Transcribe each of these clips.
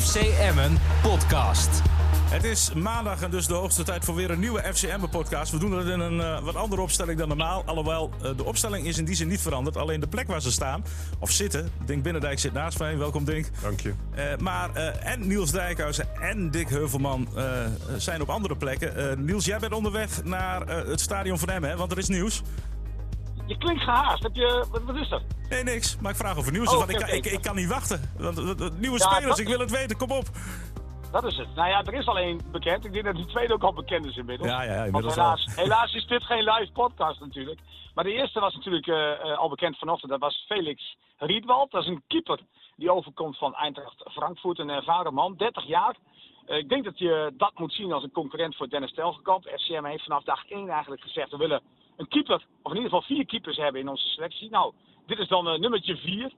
FC Emmen podcast. Het is maandag en dus de hoogste tijd voor weer een nieuwe FCM-podcast. We doen het in een uh, wat andere opstelling dan normaal. Alhoewel, uh, de opstelling is in die zin niet veranderd. Alleen de plek waar ze staan, of zitten. Dink Binnendijk zit naast mij. Welkom Dink. Dank je. Uh, maar en Niels Dijkhuizen en Dick Heuvelman zijn op andere plekken. Niels, jij bent onderweg naar het stadion van Emmen, hè? want er is nieuws. Je klinkt gehaast. Heb je, wat, wat is dat? Nee, niks. Maar ik vraag over nieuws. Oh, want okay, ik, okay. ik, ik, kan niet wachten. Nieuwe ja, spelers, ik wil het weten. Kom op. Dat is het. Nou ja, er is al één bekend. Ik denk dat die tweede ook al bekend is inmiddels. Ja, ja, inmiddels helaas, al. helaas is dit geen live podcast natuurlijk. Maar de eerste was natuurlijk uh, uh, al bekend vanochtend. Dat was Felix Riedwald. Dat is een keeper die overkomt van Eintracht Frankfurt. Een ervaren man, 30 jaar. Uh, ik denk dat je dat moet zien als een concurrent voor Dennis Telgekamp. FCM heeft vanaf dag 1 eigenlijk gezegd... we willen een keeper, of in ieder geval vier keepers hebben in onze selectie. Nou, dit is dan nummertje 4.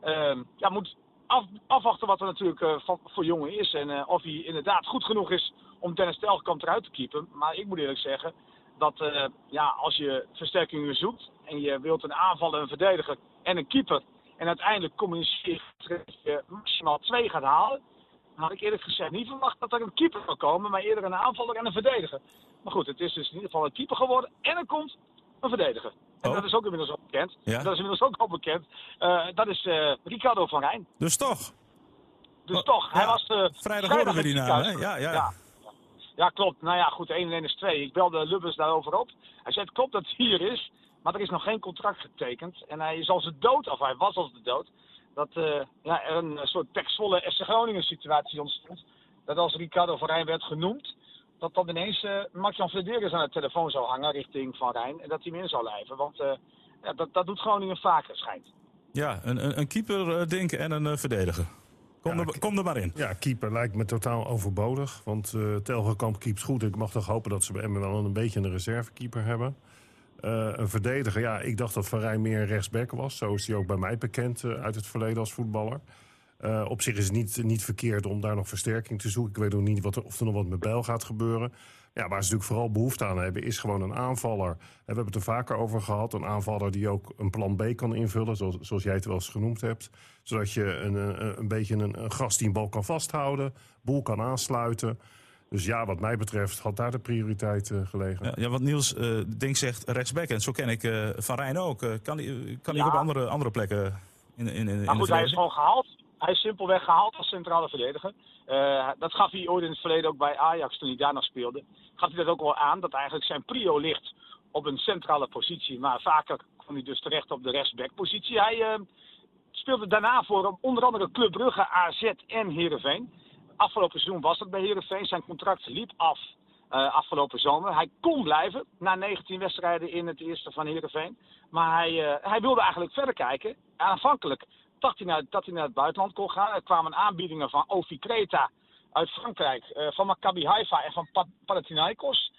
Ehm, ja, moet af, afwachten wat er natuurlijk uh, van, voor jongen is. En uh, of hij inderdaad goed genoeg is om Dennis Telgekamp eruit te keepen. Maar ik moet eerlijk zeggen dat uh, ja, als je versterkingen zoekt en je wilt een aanvaller, een verdediger en een keeper. En uiteindelijk communiceert dat je maximaal twee gaat halen. Had ik eerlijk gezegd niet verwacht dat er een keeper zou komen, maar eerder een aanvaller en een verdediger. Maar goed, het is dus in ieder geval een keeper geworden en er komt een verdediger. En oh. dat is ook inmiddels al bekend. Ja. Dat is inmiddels ook al bekend. Uh, dat is uh, Ricardo van Rijn. Dus toch? Dus oh, toch. Hij was uh, vrijdag horen we die naam, hè? Ja, ja. ja. Ja, klopt. Nou ja, goed, 1 en 1 is 2. Ik belde Lubbers daarover op. Hij zei, het klopt dat hij hier is, maar er is nog geen contract getekend. En hij is als de dood, of hij was als de dood, dat uh, ja, er een soort Pek Zwolle FC Groningen situatie ontstond. Dat als Ricardo van Rijn werd genoemd, dat dan ineens uh, Max-Jan Flederis aan de telefoon zou hangen richting Van Rijn. En dat hij hem in zou lijven. Want uh, ja, dat, dat doet Groningen vaker, schijnt. Ja, een, een keeper, denken en een verdediger. Kom, ja, er, kom er maar in. Ja, keeper lijkt me totaal overbodig. Want uh, Telgekamp keept goed. Ik mag toch hopen dat ze bij Emmen wel een beetje een reservekeeper hebben. Uh, een verdediger, ja, ik dacht dat Van Rijn meer rechtsback was. Zo is hij ook bij mij bekend uh, uit het verleden als voetballer. Uh, op zich is het niet, niet verkeerd om daar nog versterking te zoeken. Ik weet nog niet wat er, of er nog wat met Bijl gaat gebeuren. Ja, waar ze natuurlijk vooral behoefte aan hebben, is gewoon een aanvaller. En we hebben het er vaker over gehad. Een aanvaller die ook een plan B kan invullen, zoals, zoals jij het wel eens genoemd hebt. Zodat je een, een, een beetje een, een gast die een bal kan vasthouden, boel kan aansluiten. Dus ja, wat mij betreft had daar de prioriteit uh, gelegen. Ja, ja, wat Niels uh, Dink zegt, rechtsback. En zo ken ik uh, Van Rijn ook. kan hij kan ja. op andere, andere plekken in, in, in, maar goed, hij is gewoon gehaald. Hij is simpelweg gehaald als centrale verdediger. Uh, dat gaf hij ooit in het verleden ook bij Ajax toen hij daar nog speelde. Gaf hij dat ook wel aan, dat eigenlijk zijn prio ligt op een centrale positie. Maar vaker kwam hij dus terecht op de rechtsbackpositie. Hij uh, speelde daarna voor onder andere Club Brugge, AZ en Heerenveen. Afgelopen seizoen was dat bij Heerenveen. Zijn contract liep af uh, afgelopen zomer. Hij kon blijven na 19 wedstrijden in het eerste van Heerenveen. Maar hij, hij wilde eigenlijk verder kijken. Aanvankelijk dacht hij dat hij naar het buitenland kon gaan. Er kwamen aanbiedingen van Ovi Kreta uit Frankrijk, uh, van Maccabi Haifa en van Panathinaikos.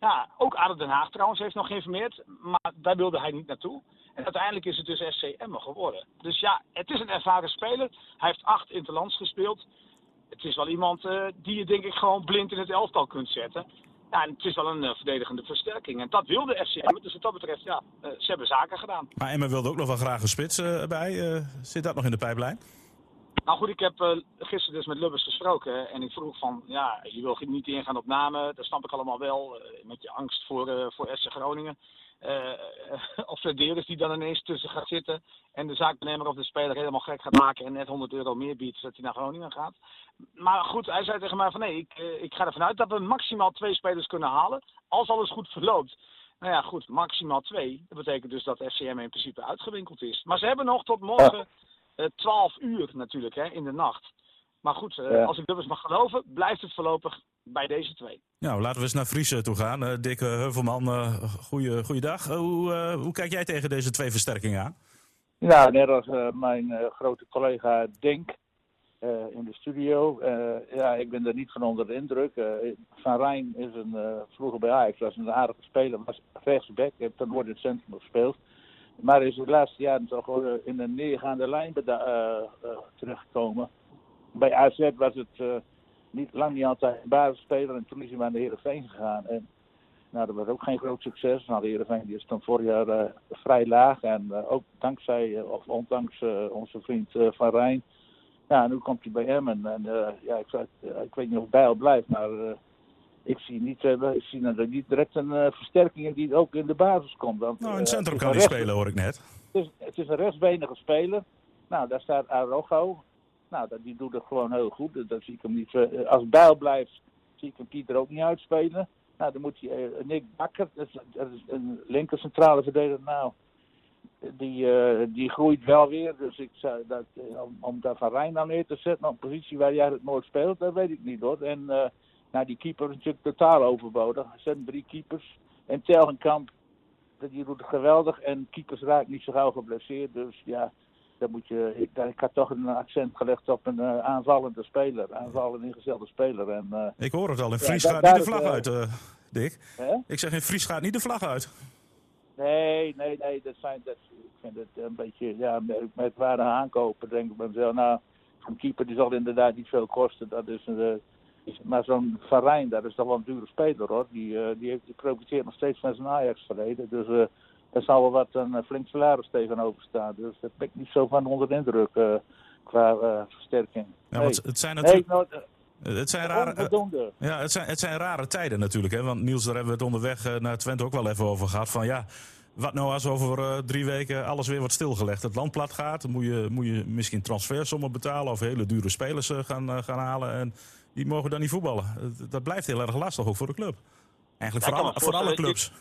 Ja, ook Aden Den Haag trouwens heeft nog geïnformeerd, maar daar wilde hij niet naartoe. En uiteindelijk is het dus SC Emmen geworden. Dus ja, het is een ervaren speler. Hij heeft acht interlands gespeeld. Het is wel iemand uh, die je denk ik gewoon blind in het elftal kunt zetten. Ja, en het is wel een uh, verdedigende versterking. En dat wilde FCM. Dus wat dat betreft, ja, uh, ze hebben zaken gedaan. Maar Emma wilde ook nog wel graag een spits bij. zit dat nog in de pijplijn? Nou goed, ik heb gisteren dus met Lubbers gesproken. En ik vroeg van, ja, je wil niet ingaan op namen. Dat snap ik allemaal wel. met je angst voor, voor SC Groningen. of Flederis die dan ineens tussen gaat zitten. En de zaakbenemer of de speler helemaal gek gaat maken. En net 100 euro meer biedt zodat hij naar Groningen gaat maar goed, hij zei tegen mij van nee, ik, eh, ik ga ervan uit dat we maximaal twee spelers kunnen halen. Als alles goed verloopt. Nou ja, goed, maximaal twee. Dat betekent dus dat FCM in principe uitgewinkeld is. Maar ze hebben nog tot morgen uh, 12 uur natuurlijk, hè, in de nacht. Maar goed, uh, ja. als ik dubbels mag geloven, blijft het voorlopig bij deze twee. Nou, laten we eens naar Friese toe gaan. Uh, Dick Heuvelman, goeie, goeiedag. hoe, hoe kijk jij tegen deze twee versterkingen aan? Ja, net als mijn grote collega Denk uh, in de studio. Uh, ja, ik ben er niet van onder de indruk. Uh, van Rijn is een, vroeger bij Ajax, was een aardige speler, was rechtsback, heeft dan nooit in het centrum gespeeld. Maar is de laatste jaren toch in een neergaande lijn teruggekomen. Bij AZ was het niet, lang niet altijd een basisspeler en toen is hij naar de Heerenveen gegaan. En nou, dat was ook geen groot succes. Nou, de Heerenveen die is dan vorig jaar vrij laag en ook dankzij, of ondanks onze vriend Van Rijn Ja, nu komt hij bij hem en, en ja, ik, ik weet niet of Bijl blijft, maar ik zie niet, ik zie nou niet direct een versterking in die ook in de basis komt. Want, nou, in het centrum kan hij spelen, hoor ik net. Het is, het is een rechtsbenige speler. Nou, daar staat Arogo. Nou, dat, die doet het gewoon heel goed. Dat zie ik hem niet. als Bijl blijft, zie ik hem Pieter ook niet uitspelen. Nou, dan moet je uh, Nick Bakker, dat is, een linker centrale verdediger. Nou, die, uh, die groeit wel weer. Dus ik zou dat, om, daar Van Rijn dan neer te zetten op een positie waar jij het nooit speelt, dat weet ik niet hoor. En nou, die keeper is natuurlijk totaal overbodig. Er zijn drie keepers. En Telgenkamp, die doet het geweldig. En keepers raakt niet zo gauw geblesseerd. Dus ja, dan moet je, ik, ik had toch een accent gelegd op een uh, aanvallende speler. Aanvallende ingezelde speler. En, uh, ik hoor het al, in Fries ja, gaat niet de vlag uit, uh, Dick. Hè? Ik zeg, in Fries gaat niet de vlag uit. Nee, nee, nee. Dat zijn, dat, ik vind het een beetje, ja, met, met waarde aankopen, denk ik bij mezelf. Nou, een keeper die zal inderdaad niet veel kosten. Dat is een, maar zo'n Van Rijn, dat is toch wel een dure speler hoor. Die, die, heeft, die profiteert nog steeds van zijn Ajax-verleden. Dus daar zal wel wat een eh, flink salaris tegenover staan. Dus daar ben ik niet zo van onder de indruk uh, qua uh, versterking. Ja, nee. het zijn natuurlijk... Nee, nou, het zijn, rare, ja, het, zijn, het zijn rare tijden natuurlijk. Hè? Want Niels, daar hebben we het onderweg naar Twente ook wel even over gehad. Van ja, wat nou als over drie weken alles weer wordt stilgelegd? Het land plat gaat, dan moet je, moet je misschien transfersommen betalen... of hele dure spelers gaan, gaan halen. En die mogen dan niet voetballen. Dat blijft heel erg lastig, ook voor de club. Eigenlijk voor, alle, voor alle clubs.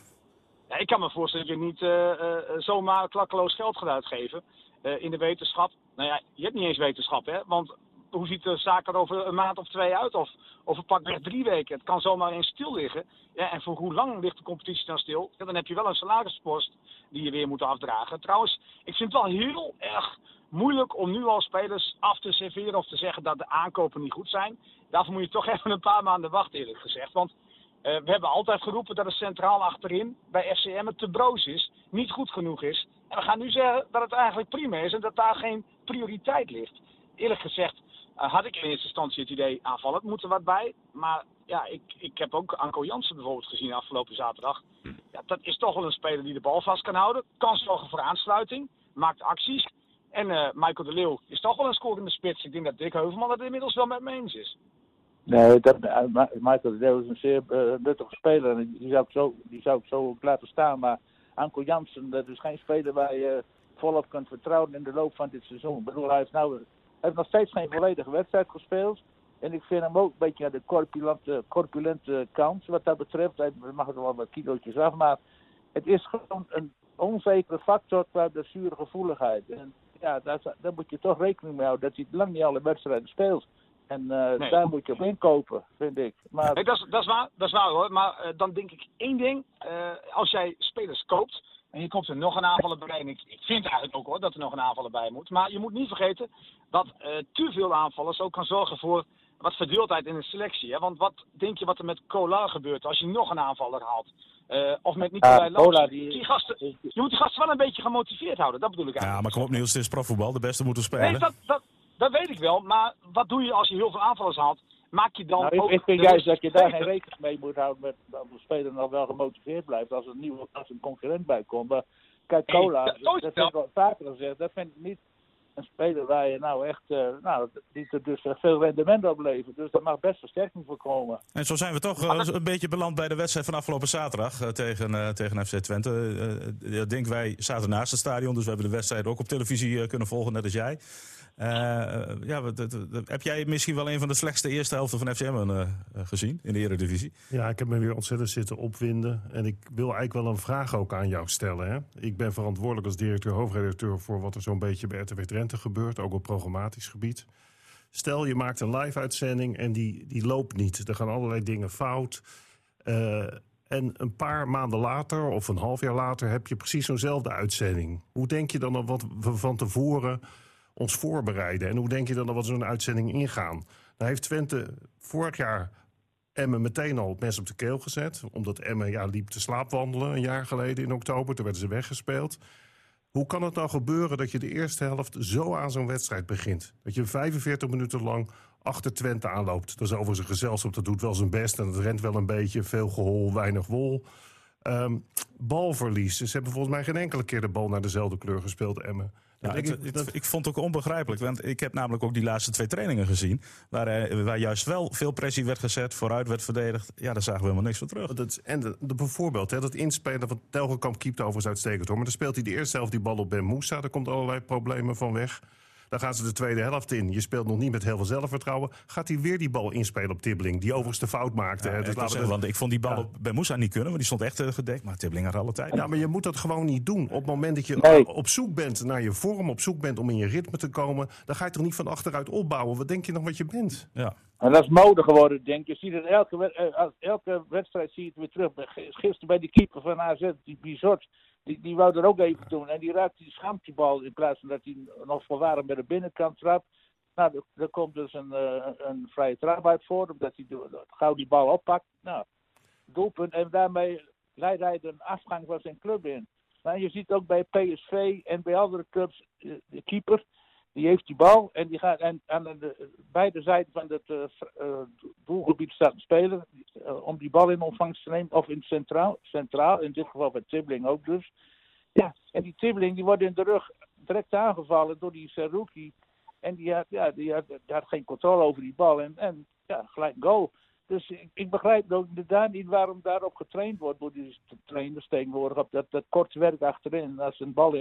Ja, ik kan me voorstellen dat je niet uh, uh, zomaar klakkeloos geld gaat uitgeven in de wetenschap. Nou ja, je hebt niet eens wetenschap, hè? Want hoe ziet de zaak er over een maand of twee uit? Of over pakweg drie weken. Het kan zomaar eens stil liggen. Ja, en voor hoe lang ligt de competitie dan stil? Ja, dan heb je wel een salarispost die je weer moet afdragen. Trouwens, ik vind het wel heel erg moeilijk om nu al spelers af te serveren of te zeggen dat de aankopen niet goed zijn. Daarvoor moet je toch even een paar maanden wachten, eerlijk gezegd. Want uh, we hebben altijd geroepen dat het centraal achterin bij FCM het te broos is, niet goed genoeg is. En we gaan nu zeggen dat het eigenlijk prima is en dat daar geen prioriteit ligt. Eerlijk gezegd uh, had ik in eerste instantie het idee aanvallen, moet er wat bij. Maar ja, ik, ik heb ook Anko Jansen bijvoorbeeld gezien afgelopen zaterdag. Ja, dat is toch wel een speler die de bal vast kan houden. Kan zorgen voor aansluiting, maakt acties. En uh, Michael de Leeuw is toch wel een scorende spits. Ik denk dat Dick Heuvelman het inmiddels wel met me eens is. Nee, dat, eh, Michael de is een zeer uh, nuttige speler. En die zou, ik zo, die zou ik zo laten staan. Maar Anko Jansen, dat is geen speler waar je volop kunt vertrouwen in de loop van dit seizoen. Ik bedoel, hij heeft, nou, hij nog steeds geen volledige wedstrijd gespeeld. En ik vind hem ook een beetje aan de corpulente, corpulente kant wat dat betreft. Hij mag er wel wat kilootjes af, maar het is gewoon een onzekere factor qua gevoeligheid. En ja, daar, daar moet je toch rekening mee houden dat hij lang niet alle wedstrijden speelt. En uh, daar moet je op inkopen, vind ik. Maar... Nee, dat, is, dat, is waar, dat is waar hoor. Maar uh, dan denk ik één ding. Uh, als jij spelers koopt en je komt er nog een aanvaller bij. En ik, ik vind eigenlijk ook hoor dat er nog een aanvaller bij moet. Maar je moet niet vergeten dat te veel aanvallers ook kan zorgen voor wat verdeeldheid in de selectie. Hè? Want wat denk je wat er met Cola gebeurt als je nog een aanvaller haalt? Uh, of met Nicolai uh, die... die gasten, Je moet die gasten wel een beetje gemotiveerd houden, dat bedoel ik eigenlijk. Ja, maar kom op Niels, het is profvoetbal, de beste moeten spelen. Nee, dat, dat, dat weet ik wel, maar wat doe je als je heel veel aanvallers haalt? Maak je dan nou, ook... Ik vind juist dat je daar geen rekening mee moet houden met dat de speler nog wel gemotiveerd blijft als er een nieuwe als een concurrent bij komt. Maar kijk, Cola, dat, dat heb ik al vaker gezegd, dat vind ik niet een speler waar je nou echt, uh, nou, die er dus veel rendement op levert. Dus daar mag best versterking voor komen. En zo zijn we toch uh, een beetje beland bij de wedstrijd van afgelopen zaterdag uh, tegen, tegen FC Twente. ik denk wij zaten naast het stadion, dus we hebben de wedstrijd ook op televisie kunnen volgen, net als jij. Uh, ja, heb jij misschien wel een van de slechtste eerste helften van FCM uh, gezien in de Eredivisie? Ja, ik heb me weer ontzettend zitten opwinden. En ik wil eigenlijk wel een vraag ook aan jou stellen. Hè? Ik ben verantwoordelijk als directeur, hoofdredacteur... voor wat er zo'n beetje bij RTW Drenthe gebeurt, ook op programmatisch gebied. Stel, je maakt een live-uitzending en die, die loopt niet. Er gaan allerlei dingen fout. Uh, en een paar maanden later of een half jaar later heb je precies zo'nzelfde uitzending. Hoe denk je dan dat wat we van tevoren ons voorbereiden? En hoe denk je dan dat we zo'n uitzending ingaan? Daar heeft Twente vorig jaar Emmen meteen al het mes op de keel gezet. Omdat Emmen ja, liep te slaapwandelen een jaar geleden in oktober. Toen werden ze weggespeeld. Hoe kan het nou gebeuren dat je de eerste helft zo aan zo'n wedstrijd begint? Dat je 45 minuten lang achter Twente aanloopt. Dat is overigens een gezelschap, dat doet wel zijn best. En het rent wel een beetje, veel gehol, weinig wol. Um, balverlies. Ze hebben volgens mij geen enkele keer de bal naar dezelfde kleur gespeeld, Emmen. Ja, het- ik het- dat- ik vond het ook onbegrijpelijk. Want ik heb namelijk ook die laatste twee trainingen gezien. Waar, waar juist wel veel pressie werd gezet, vooruit werd verdedigd. Ja, daar zagen we helemaal niks van terug. Dat, is- en de, de, bijvoorbeeld, hè, dat inspelen van Telgekamp keept overigens uitstekend hoor. Maar dan speelt hij de eerste helft die bal op Ben Moussa. Daar komt allerlei problemen van weg. Dan gaan ze de tweede helft in. Je speelt nog niet met heel veel zelfvertrouwen. Gaat hij weer die bal inspelen op Tibbeling? Die overigens de fout maakte. Ja, hè. ik, Dus wou laten we zeggen, want ik vond die bal Ja. op bij Moussa niet kunnen, want die stond echt eh, gedekt. Maar Tibbling had alle tijd. Ja, maar je moet dat gewoon niet doen. Op het moment dat je Nee. op zoek bent naar je vorm, op zoek bent om in je ritme te komen, dan ga je toch niet van achteruit opbouwen. Wat denk je nog wat je bent? Ja. En dat is mode geworden, denk ik. Je ziet het elke, eh, elke wedstrijd zie je het weer terug. Gisteren bij die keeper van AZ, die Bizot, die, die wou er ook even doen. En die raakt die schaamt die bal in plaats van dat hij nog voorwaardig bij de binnenkant trapt. Nou, er, komt dus een, eh, een vrije trap uit voor, omdat hij gauw die bal oppakt. Nou, doelpunt. En daarmee leidt hij een afgang van zijn club in. Maar je ziet ook bij PSV en bij andere clubs, eh, de keeper, die heeft die bal en die gaat en, aan de beide zijden van het eh, doelgebied staat een speler eh, om die bal in ontvangst te nemen. Of in centraal, centraal, in dit geval bij Tibbling ook dus. Ja, en die Tibbling die wordt in de rug direct aangevallen door die Seruki. En die had, ja, die had, die had geen controle over die bal. En, en ja, gelijk goal. Dus ik, ik begrijp ook inderdaad niet waarom daarop getraind wordt door die trainers tegenwoordig. Op dat, dat korte werk achterin. Als een bal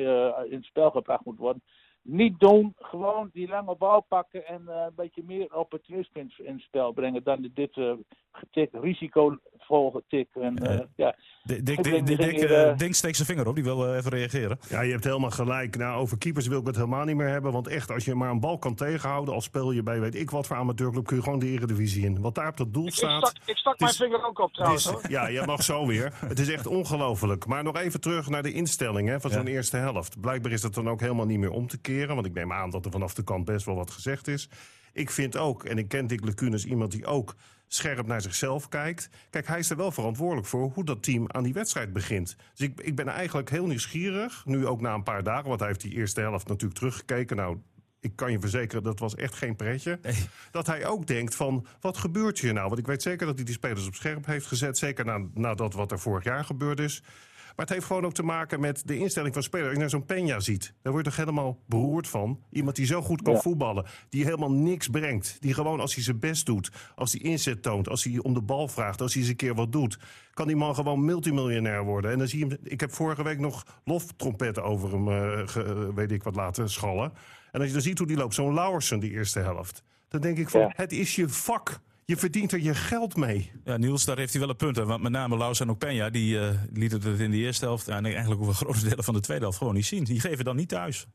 in spel gebracht moet worden. Niet doen, gewoon die lange bal pakken en eh, een beetje meer opportunisme in, in het spel brengen dan dit eh getik, risicovol getik. En, eh, ja. Dick, Dick, Ik Dick, ik Dink steekt zijn vinger op, die wil eh, even reageren. Ja, je hebt helemaal gelijk. Nou, over keepers wil ik het helemaal niet meer hebben. Want echt, als je maar een bal kan tegenhouden, als speel je bij weet ik wat voor amateurclub, kun je gewoon de eredivisie in. Wat daar op dat doel Ik staat. stak, ik stak mijn is- vinger ook op trouwens. is- hoor. ja, je mag zo weer. Het is echt ongelooflijk. Maar nog even terug naar de instelling hè, van zo'n Ja. eerste helft. Blijkbaar is dat dan ook helemaal niet meer om te keren. Want ik neem aan dat er vanaf de kant best wel wat gezegd is. Ik vind ook, en ik ken Dick Lecunes, iemand die ook scherp naar zichzelf kijkt. Kijk, hij is er wel verantwoordelijk voor hoe dat team aan die wedstrijd begint. Dus ik, ik ben eigenlijk heel nieuwsgierig, nu ook na een paar dagen... want hij heeft die eerste helft natuurlijk teruggekeken. Nou, ik kan je verzekeren, dat was echt geen pretje. Dat hij ook denkt van, wat gebeurt hier nou? Want ik weet zeker dat hij die spelers op scherp heeft gezet. Zeker na, na dat wat er vorig jaar gebeurd is. Maar het heeft gewoon ook te maken met de instelling van spelers. Als je naar zo'n Peña ziet, daar word je toch helemaal beroerd van. Iemand die zo goed kan Ja. voetballen, die helemaal niks brengt. Die gewoon als hij zijn best doet, als hij inzet toont, als hij om de bal vraagt, als hij eens een keer wat doet, kan die man gewoon multimiljonair worden. En dan zie je hem, ik heb vorige week nog loftrompetten over hem, eh, ge- eh, weet ik wat, laten schallen. En als je dan ziet hoe die loopt, zo'n Lauwersen die eerste helft, dan denk ik van, Ja. het is je vak. Je verdient er je geld mee. Ja, Niels, daar heeft hij wel een punt. Hè? Want met name Laus en ook Peña, die eh, lieten het in de eerste helft... en eigenlijk ook een grote delen van de tweede helft gewoon niet zien. Die geven dan niet thuis.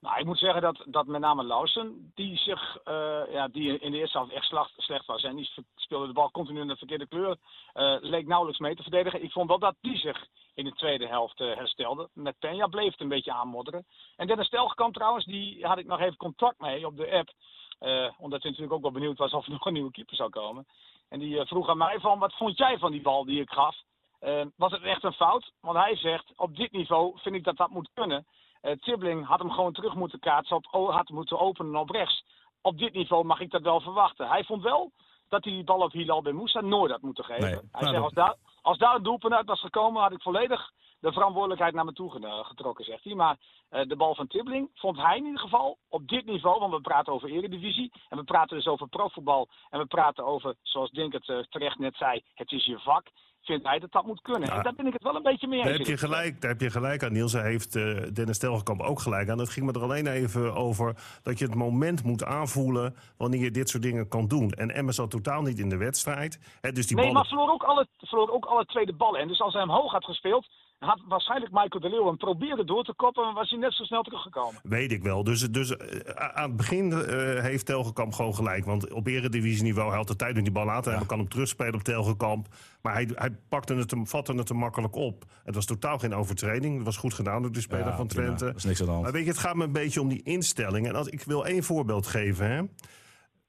Nou, ik moet zeggen dat, dat met name Lausen, die, zich, eh, ja, die in de eerste helft echt slecht, slecht was. En die speelde de bal continu in de verkeerde kleur. eh, leek nauwelijks mee te verdedigen. Ik vond wel dat die zich in de tweede helft eh, herstelde. Met Peña bleef het een beetje aanmodderen. En Dennis Stelgekamp trouwens, die had ik nog even contact mee op de app. Eh, omdat hij natuurlijk ook wel benieuwd was of er nog een nieuwe keeper zou komen. En die eh, vroeg aan mij van, wat vond jij van die bal die ik gaf? Eh, was het echt een fout? Want hij zegt, op dit niveau vind ik dat dat moet kunnen. Tibbling had hem gewoon terug moeten kaatsen, op, had moeten openen op rechts. Op dit niveau mag ik dat wel verwachten. Hij vond wel dat hij die bal op Hilal Ben Moussa nooit had moeten geven. Nee, hij nou, zegt, als daar, als daar een doelpunt uit was gekomen, had ik volledig de verantwoordelijkheid naar me toe ge- getrokken, zegt hij. Maar eh, de bal van Tibbling vond hij in ieder geval op dit niveau, want we praten over eredivisie. En we praten dus over profvoetbal. En we praten over, zoals Dink het eh, terecht net zei, het is je vak. Vindt hij dat dat moet kunnen. Ja. En daar ben ik het wel een beetje mee eens. Daar heb, je gelijk, daar heb je gelijk aan, Niels. Daar heeft eh, Dennis Telgekamp ook gelijk aan. Het ging me er alleen even over dat je het moment moet aanvoelen... wanneer je dit soort dingen kan doen. En Emmen zat totaal niet in de wedstrijd. Hè, dus die Nee, ballen... maar verloor ook, alle, verloor ook alle tweede ballen. En dus als hij hem hoog had gespeeld, had waarschijnlijk Michael de Leeuw hem proberen door te koppen. En was hij net zo snel teruggekomen. Weet ik wel. Dus, dus eh, aan het begin eh, heeft Telgekamp gewoon gelijk. Want op eredivisieniveau, hij had de tijd om die bal aan te hebben. kan hem terugspelen op Telgekamp. Maar hij, hij pakte het, hem- vatte het te makkelijk op. Het was totaal geen overtreding. Het was goed gedaan door de speler Ja, van prima. Twente. Dat is niks aan de hand. Maar weet je, het gaat me een beetje om die instelling. En als, ik wil één voorbeeld geven. Hè.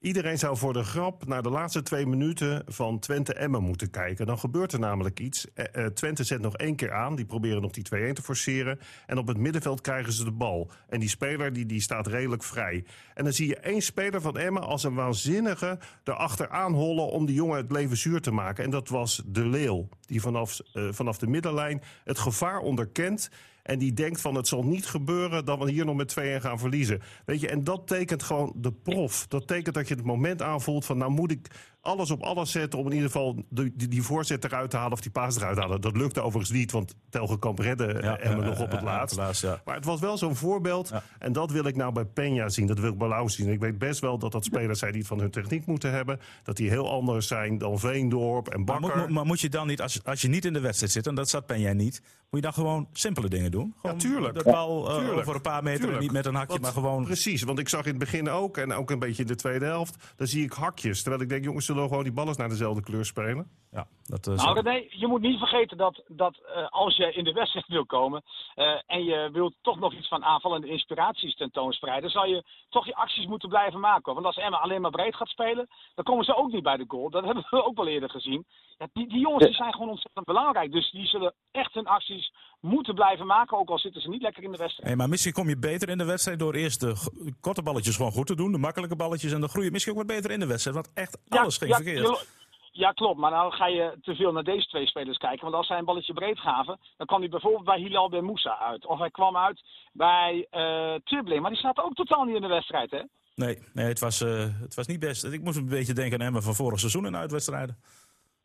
Iedereen zou voor de grap naar de laatste twee minuten van Twente-Emmen moeten kijken. Dan gebeurt er namelijk iets. Eh, eh, Twente zet nog één keer aan. Die proberen nog die 2-1 te forceren. En op het middenveld krijgen ze de bal. En die speler die, die staat redelijk vrij. En dan zie je één speler van Emmen als een waanzinnige erachter aanhollen... om die jongen het leven zuur te maken. En dat was De Leeuw. Die vanaf, eh, vanaf de middenlijn het gevaar onderkent... En die denkt van het zal niet gebeuren dat we hier nog met 2 gaan verliezen. Weet je, en dat tekent gewoon de prof. Dat tekent dat je het moment aanvoelt van nou moet ik alles op alles zetten om in ieder geval die, die, die voorzet eruit te halen of die paas eruit te halen. Dat lukte overigens niet, want Telgekamp redde Ja, Emmen ja, nog op ja, het ja, laatst. helaas, ja. Maar het was wel zo'n voorbeeld. En dat wil ik nou bij Peña zien. Dat wil ik bij Lau zien. Ik weet best wel dat dat spelers zijn die het van hun techniek moeten hebben. Dat die heel anders zijn dan Veendorp en Maar Bakker. moet, maar moet je dan niet, als, als je niet in de wedstrijd zit, en dat zat jij niet, moet je dan gewoon simpele dingen doen? Gewoon tuurlijk. De bal eh, over een paar meter en niet met een hakje, Want- maar gewoon... Precies, want ik zag in het begin ook, en ook een beetje in de tweede helft, dan zie ik hakjes. Terwijl ik denk, jongens, zullen we gewoon die ballen naar dezelfde kleur spelen? Ja, dat, eh, Nou, René, je moet niet vergeten dat, dat eh, als je in de wedstrijd wil komen eh, en je wilt toch nog iets van aanvallende inspiraties tentoonspreiden, zal je toch je acties moeten blijven maken. Want als Emma alleen maar breed gaat spelen, dan komen ze ook niet bij de goal. Dat hebben we ook wel eerder gezien. Ja, die, die jongens die zijn gewoon ontzettend belangrijk. Dus die zullen echt hun acties moeten blijven maken, ook al zitten ze niet lekker in de wedstrijd. Hey, maar misschien kom je beter in de wedstrijd door eerst de korte balletjes gewoon goed te doen, de makkelijke balletjes, en dan groei je misschien ook wat beter in de wedstrijd, want echt alles ging verkeerd. ja, klopt. Maar dan ga je te veel naar deze twee spelers kijken. Want als zij een balletje breed gaven, dan kwam hij bijvoorbeeld bij Hilal Ben Moussa uit. Of hij kwam uit bij eh Tribling. Maar die staat ook totaal niet in de wedstrijd, hè? Nee, nee het, was, eh, het was niet best. Ik moest een beetje denken aan Emma van vorig seizoen in uitwedstrijden.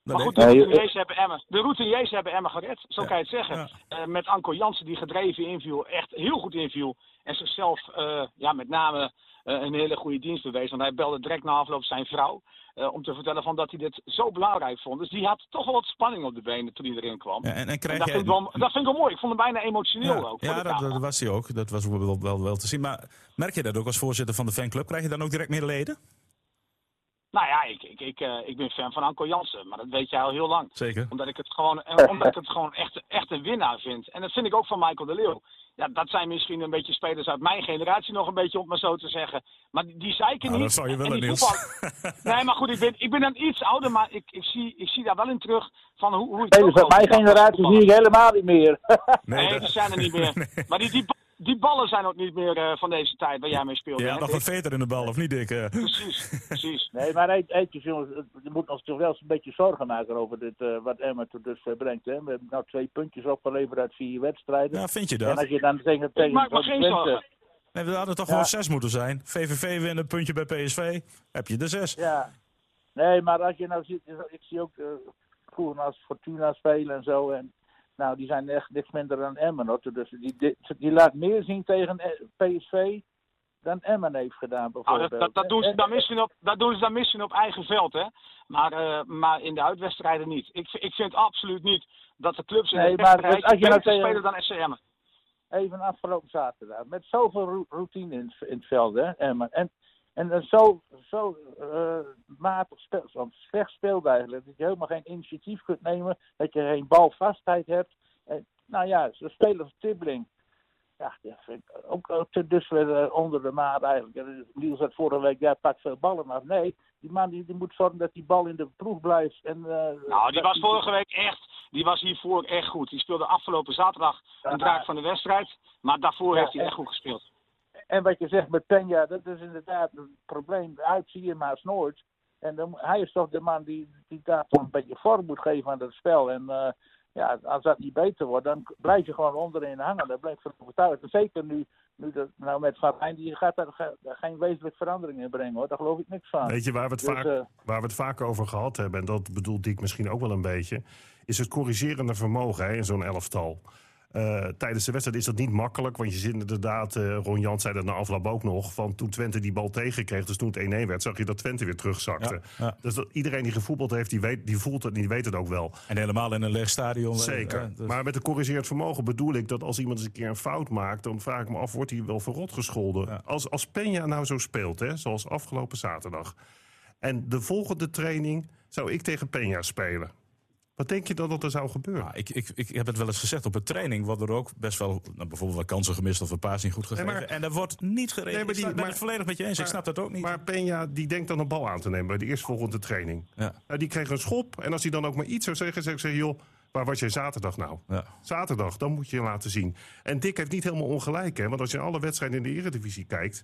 Maar goed, de routiniers hebben Emmen, de routiniers hebben Emmen gered. Zo kan je het zeggen. Eh, met Anko Jansen die gedreven inviel. Echt heel goed inviel. En zichzelf eh, ja, met name eh, een hele goede dienst bewees. Want hij belde direct na afloop zijn vrouw. eh, om te vertellen van dat hij dit zo belangrijk vond. Dus die had toch wel wat spanning op de benen toen hij erin kwam. Ja, en, en En krijg dat, vind ik wel, dat vind ik wel mooi. Ik vond hem bijna emotioneel ja, ook. ja dat, dat was hij ook. Dat was wel, wel, wel te zien. Maar merk je dat ook als voorzitter van de fanclub? Krijg je dan ook direct meer leden? Nou ja, ik, ik, ik, eh, ik ben fan van Anko Jansen. Maar dat weet jij al heel lang. Zeker. Omdat ik het gewoon, eh, omdat ik het gewoon echt, echt een winnaar vind. En dat vind ik ook van Michael de Leeuw. Ja, dat zijn misschien een beetje spelers uit mijn generatie nog een beetje, om maar zo te zeggen. Maar die, die zeiken Nou, niet. dat zou je En willen, Niels. voetbal- Nee, maar goed, ik ben, ik ben dan iets ouder, maar ik, ik, zie, ik zie daar wel in terug van hoe, hoe ik Spelers ook uit mijn generatie zie ik helemaal niet meer. Nee, dat- die zijn er niet meer. Maar die, die, die ballen zijn ook niet meer eh, van deze tijd waar jij mee hè, had nog Dick? een veter in de bal, of niet, Dick? Eh, Precies, precies. Nee, maar eetjes jongens, je moet ons toch wel eens een beetje zorgen maken over dit, eh, wat Emma tot dus brengt. Hè? We hebben nou twee puntjes opgeleverd uit vier wedstrijden. Ja, vind je en als dat? je dan tegen, tegen maak me geen zorgen. Nee, we hadden toch Ja. gewoon zes moeten zijn. VVV winnen, een puntje bij PSV. Heb je de zes. Ja. Nee, maar als je nou ziet, ik zie ook uh, vroeger als Fortuna spelen en zo. En, nou, die zijn echt niks minder dan Emmen. Hoor. Dus die, die, die laat meer zien tegen PSV dan Emmen heeft gedaan Nou, bijvoorbeeld. dat, dat, dat, doen ze dan misschien op, dat doen ze dan misschien op eigen veld, hè? Maar, eh, maar in de uitwedstrijden niet. Ik, ik vind absoluut niet dat de clubs in Nee, maar rijtje als je nou tegen- spelen dan SCM. even afgelopen zaterdag. Met zoveel routine in, het- in het veld, hè, Emmen. En, en dan zo, zo eh, matig speel, slecht speelt eigenlijk. Dat je helemaal geen initiatief kunt nemen. Dat je geen balvastheid hebt. En, nou ja, ze spelen als Tibbling. Ja, dat vind ik ook, ook te dusver eh, onder de maat eigenlijk. En Niels had vorige week, ja, pakt veel ballen af. Nee, die man die, die moet zorgen dat die bal in de ploeg blijft. En, eh, Nou, die was vorige week echt, die was hiervoor echt goed. Die speelde afgelopen zaterdag een draak van de wedstrijd. Maar daarvoor Ja, heeft hij echt goed gespeeld. En wat je zegt met Peña, dat is inderdaad een probleem. Uit zie je maar nooit. En dan, hij is toch de man die, die daar toch een beetje vorm moet geven aan het spel. En eh, ja, als dat niet beter wordt, dan blijf je gewoon onderin hangen. Daar ben ik van overtuigd. En zeker nu, nu dat, nou met Van Rijn, die gaat daar ge- geen wezenlijke verandering in brengen hoor. Daar geloof ik niks van. Weet je waar we, het Dus, vaak, eh, waar we het vaak over gehad hebben, en dat bedoelt Dick misschien ook wel een beetje, is het corrigerende vermogen hè, in zo'n elftal. Eh, tijdens de wedstrijd is dat niet makkelijk, want je zit inderdaad, eh, Ron Jans zei dat na afloop ook nog, van toen Twente die bal tegenkreeg, dus toen het 1-1 werd, zag je dat Twente weer terugzakte. Ja, ja. Dus dat, iedereen die gevoetbald heeft, die, weet, die voelt het, die weet het ook wel. En helemaal in een leeg stadion. eh, Zeker. dus- Maar met een corrigerend vermogen bedoel ik dat als iemand eens een keer een fout maakt, dan vraag ik me af, wordt hij wel verrot gescholden? Ja. Als, als Peña nou zo speelt, hè, zoals afgelopen zaterdag. En de volgende training zou ik tegen Peña spelen. Wat denk je dan dat er zou gebeuren? Ja, ik, ik, ik heb het wel eens gezegd. Op een training worden er ook best wel nou, bijvoorbeeld wat kansen gemist of een paas niet goed gegeven. maar- en er wordt niet geregeld. Nee, maar ik die- ben maar- het volledig met je eens. ik snap dat ook niet. Maar Peña die denkt dan een bal aan te nemen bij de eerstvolgende training. ja, Nou, die kreeg een schop en als hij dan ook maar iets zou zeggen, zou ik zeggen, joh, waar was jij zaterdag nou? ja. Zaterdag, dan moet je je laten zien. En Dick heeft niet helemaal ongelijk, hè? want als je alle wedstrijden in de Eredivisie kijkt,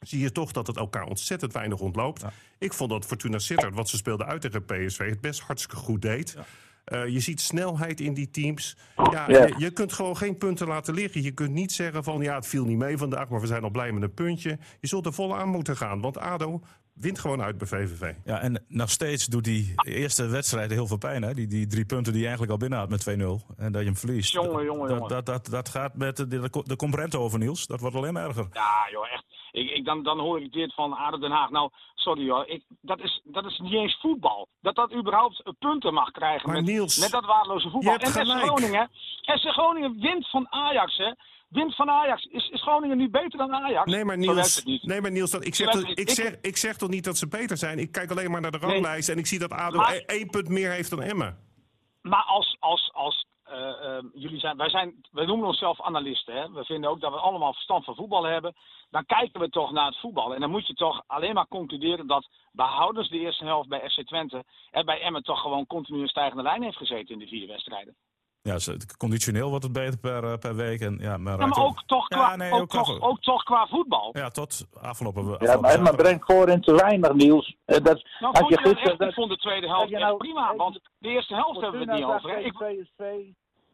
zie je toch dat het elkaar ontzettend weinig ontloopt. Ja. Ik vond dat Fortuna Sittard, wat ze speelden uit tegen PSV, het best hartstikke goed deed. Eh, je ziet snelheid in die teams. Ja, Ja. Je, je kunt gewoon geen punten laten liggen. Je kunt niet zeggen van ja, het viel niet mee vandaag, maar we zijn al blij met een puntje. Je zult er vol aan moeten gaan, want ADO wint gewoon uit bij VVV. Ja, en nog steeds doet die eerste wedstrijd heel veel pijn. Hè? Die, die drie punten die je eigenlijk al binnen had met 2-0. En dat je hem verliest. Jongen, jongen, dat, jongen. Dat, dat, dat gaat met de, de, de over, Niels. Dat wordt alleen maar erger. Ja, joh, echt. Ik, ik, dan, dan hoor ik dit van ADO Den Haag. Nou, sorry hoor. Ik, dat, is, dat is niet eens voetbal. Dat dat überhaupt eh, punten mag krijgen met, Niels, met dat waardeloze voetbal. en gelijk. Groningen. FC Groningen wint van Ajax, hè. Wint van Ajax. Is, is Groningen nu beter dan Ajax? Nee, maar Niels, nee, maar Niels dat, ik, zeg toch, ik, zeg, ik zeg toch niet dat ze beter zijn. Ik kijk alleen maar naar de Nee. ranglijst en ik zie dat ADO Maar- e- één punt meer heeft dan Emmen. Maar als, als, als jullie zijn, wij zijn, wij noemen onszelf analisten. Hè? We vinden ook dat we allemaal verstand van voetbal hebben. Dan kijken we toch naar het voetbal. En dan moet je toch alleen maar concluderen dat behoudens de eerste helft bij FC Twente er bij Emmen toch gewoon continu een stijgende lijn heeft gezeten in de vier wedstrijden. Ja, conditioneel wordt het beter per, eh, per week. En, ja, maar, Ja, maar ook toch Ja, qua, nee, ook ook qua- toch, ook toch qua voetbal. Ja, tot afgelopen... Ja, afgelopen maar Emma zaterdag. brengt voor in te weinig, Niels. Eh, Dat, Nou, vond je gisteren... echt? dat- Ik vond de tweede helft echt nou- prima. Want de eerste helft hebben we het niet over. Ik, PSV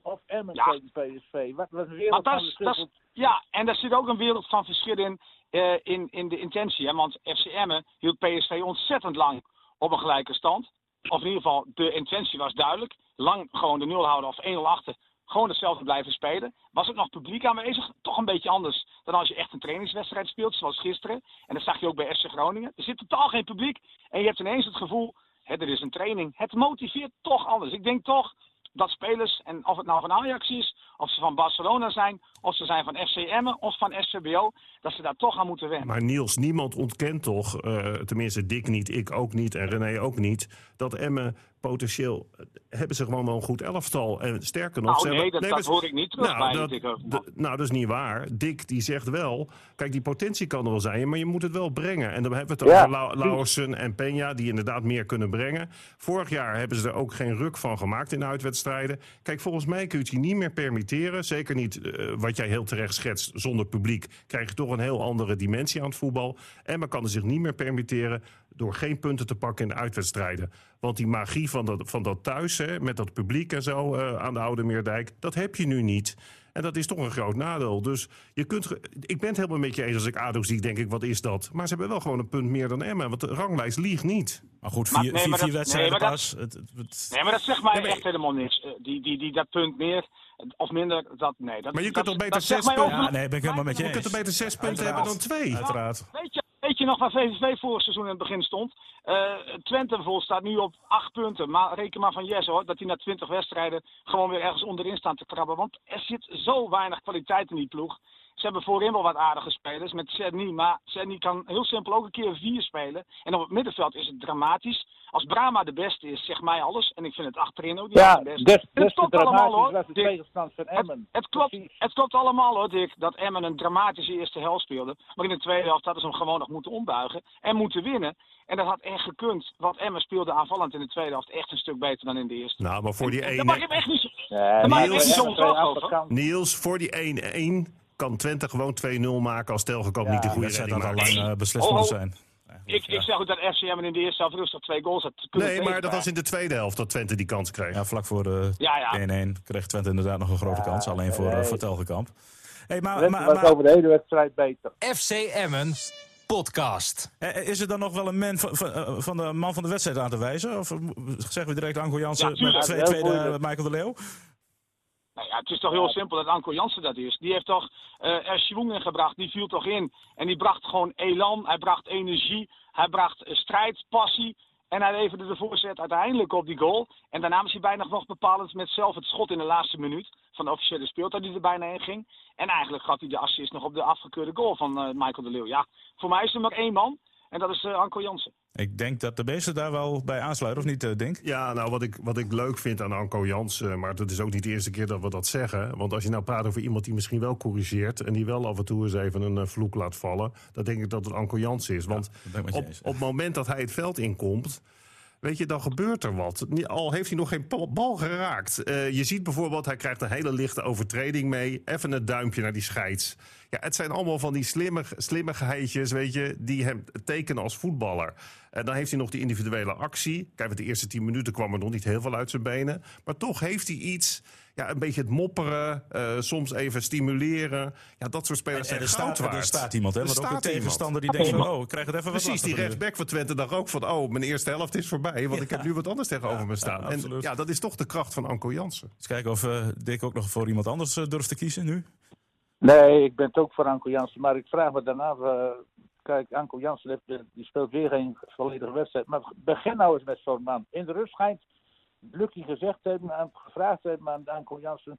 of Emmen Ja. tegen PSV. Wat, wat een wereld Maar van verschil. ja, en daar zit ook een wereld van verschil in, eh, in, in de intentie. Hè? Want FC Emmen hield PSV ontzettend lang op een gelijke stand. Of in ieder geval, de intentie was duidelijk. Lang gewoon de nul houden of 1-0 achter. Gewoon hetzelfde blijven spelen. Was ook nog publiek aanwezig? Toch een beetje anders dan als je echt een trainingswedstrijd speelt, zoals gisteren. En dat zag je ook bij FC Groningen. Er zit totaal geen publiek. En je hebt ineens het gevoel, hè, er is een training. Het motiveert toch anders. Ik denk toch dat spelers, en of het nou van Ajax is, of ze van Barcelona zijn, of ze zijn van FC Emmen of van SCBO, dat ze daar toch aan moeten wennen. Maar Niels, niemand ontkent toch, eh, tenminste Dick niet, ik ook niet en René ook niet, dat Emmen potentieel eh, hebben ze gewoon wel een goed elftal. En sterker nog, Nou, ze nee, hebben, dat- dat hoor ik niet terug bij dat, de- nou, dat is niet waar. Dick die zegt wel, kijk, die potentie kan er wel zijn, maar je moet het wel brengen. En dan hebben we het Ja, over Lau- Lauwersen en Peña, die inderdaad meer kunnen brengen. Vorig jaar hebben ze er ook geen ruk van gemaakt in de uitwedstrijden. Kijk, volgens mij kun je het je niet meer permitteren. Zeker niet eh, wat jij heel terecht schetst, zonder publiek krijg je toch een heel andere dimensie aan het voetbal. En men kan er zich niet meer permitteren door geen punten te pakken in de uitwedstrijden. Want die magie van dat, van dat thuis, hè, met dat publiek en zo eh, aan de Oude Meerdijk, dat heb je nu niet. En dat is toch een groot nadeel. Dus je kunt, ik ben het helemaal met je eens als ik ADO zie, denk ik, wat is dat? Maar ze hebben wel gewoon een punt meer dan Emma, want de ranglijst liegt niet. Maar goed, Maar- vier, nee, vier, maar vier dat- wedstrijden nee, maar pas. Het, het, het- Nee, maar dat zegt mij Nee, maar- echt helemaal niks. Eh, Die, die, die, dat punt meer of minder, dat, nee. Dat, Maar je dat- kunt toch beter zes punten- ook- ja, nee, ben ik helemaal met je Je eens. kunt er beter zes punten Uiteraard. hebben dan twee. Uiteraard. Weet je, weet je nog waar VVV vorig seizoen in het begin stond? Eh, Twente bijvoorbeeld staat nu op acht punten. Maar reken maar van Jesse hoor, dat hij na twintig wedstrijden gewoon weer ergens onderin staat te krabben. Want er zit zo weinig kwaliteit in die ploeg. Ze hebben voorin wel wat aardige spelers met Sedni. Maar Sedni kan heel simpel ook een keer vier spelen. En op het middenveld is het dramatisch. Als Brahma de beste is, zegt mij alles. En ik vind het achterin ook niet Ja, de beste. des, het klopt allemaal hoor. Dick. van Het, Emmen. het, klopt, het klopt allemaal hoor, Dick, dat Emmen een dramatische eerste helft speelde. Maar in de tweede helft hadden ze hem gewoon nog moeten ombuigen en moeten winnen. En dat had echt gekund, want Emmen speelde aanvallend in de tweede helft echt een stuk beter dan in de eerste. Nou, maar voor die Daar mag je 1 hem echt niet zo... Ja, Daar mag je hem Niels- echt niet zo Emmen twee ontzorgd over. achterkanten. Niels, voor die 1-1 kan Twente gewoon 2-0 maken als Telgekamp niet de goede redding had al maakt. lang eh, beslist moeten zijn. Ik, ik zeg ook dat FCM in de eerste helft rustig twee goals had kunnen Nee, maar dat was in de tweede helft dat Twente die kans kreeg. Ja, vlak voor de Ja, ja. 1-1 kreeg Twente inderdaad nog een grote Ja, kans. Alleen voor, nee. uh, voor Telgekamp. Hey, maar, maar, maar- over de hele wedstrijd beter. FC Emmen podcast. eh, is er dan nog wel een man van, van, eh, van de man van de wedstrijd aan te wijzen? Of eh, zeggen we direct Anko Jansen Ja, met twee tweede. Michael de Leeuw? Nou ja, het is toch heel simpel dat Anko Jansen dat is. Die heeft toch eh er schwung in gebracht. Die viel toch in. En die bracht gewoon elan. Hij bracht energie. Hij bracht eh, strijd, passie. En hij leverde de voorzet uiteindelijk op die goal. En daarna was hij bijna nog bepalend met zelf het schot in de laatste minuut. Van de officiële speeltijd die er bijna heen ging. En eigenlijk gaf hij de assist nog op de afgekeurde goal van eh, Michael de Leeuw. Ja, voor mij is er maar één man. En dat is eh, Anko Jansen. Ik denk dat de meesten daar wel bij aansluiten, of niet, eh, Dink? Ja, nou, wat ik, wat ik leuk vind aan Anko Jansen, maar dat is ook niet de eerste keer dat we dat zeggen. Want als je nou praat over iemand die misschien wel corrigeert en die wel af en toe eens even een eh, vloek laat vallen, dan denk ik dat het Anko Jansen is. Want op, op het moment dat hij het veld inkomt, Weet je, dan gebeurt er wat. Al heeft hij nog geen bal- bal geraakt. Eh, je ziet bijvoorbeeld, hij krijgt een hele lichte overtreding mee. Even een duimpje naar die scheids. Ja, het zijn allemaal van die slimme, slimmigheidjes, weet je, die hem tekenen als voetballer. En dan heeft hij nog die individuele actie. Kijk, de eerste tien minuten kwam er nog niet heel veel uit zijn benen. Maar toch heeft hij iets, ja, een beetje het mopperen, uh, soms even stimuleren. Ja, dat soort spelers En zijn er goud staat, waard. er staat iemand, hè? Er Maar ook een staat iemand. tegenstander die denkt van, oh, ik krijg het even wat Precies, die rechtsback van Twente dacht ook van... oh, mijn eerste helft is voorbij, want ik heb nu wat anders tegenover me staan. ja, en ja, dat is toch de kracht van Anko Jansen. Eens kijken of eh, Dick ook nog voor iemand anders eh, durft te kiezen nu. Nee, ik ben het ook voor Anko Jansen. Maar ik vraag me daarna. eh, kijk, Anko Jansen heeft, eh, die speelt weer geen volledige wedstrijd. Maar begin nou eens met zo'n man. In de rust schijnt Lucky gezegd hebben, aan- gevraagd hebben aan Anko Jansen.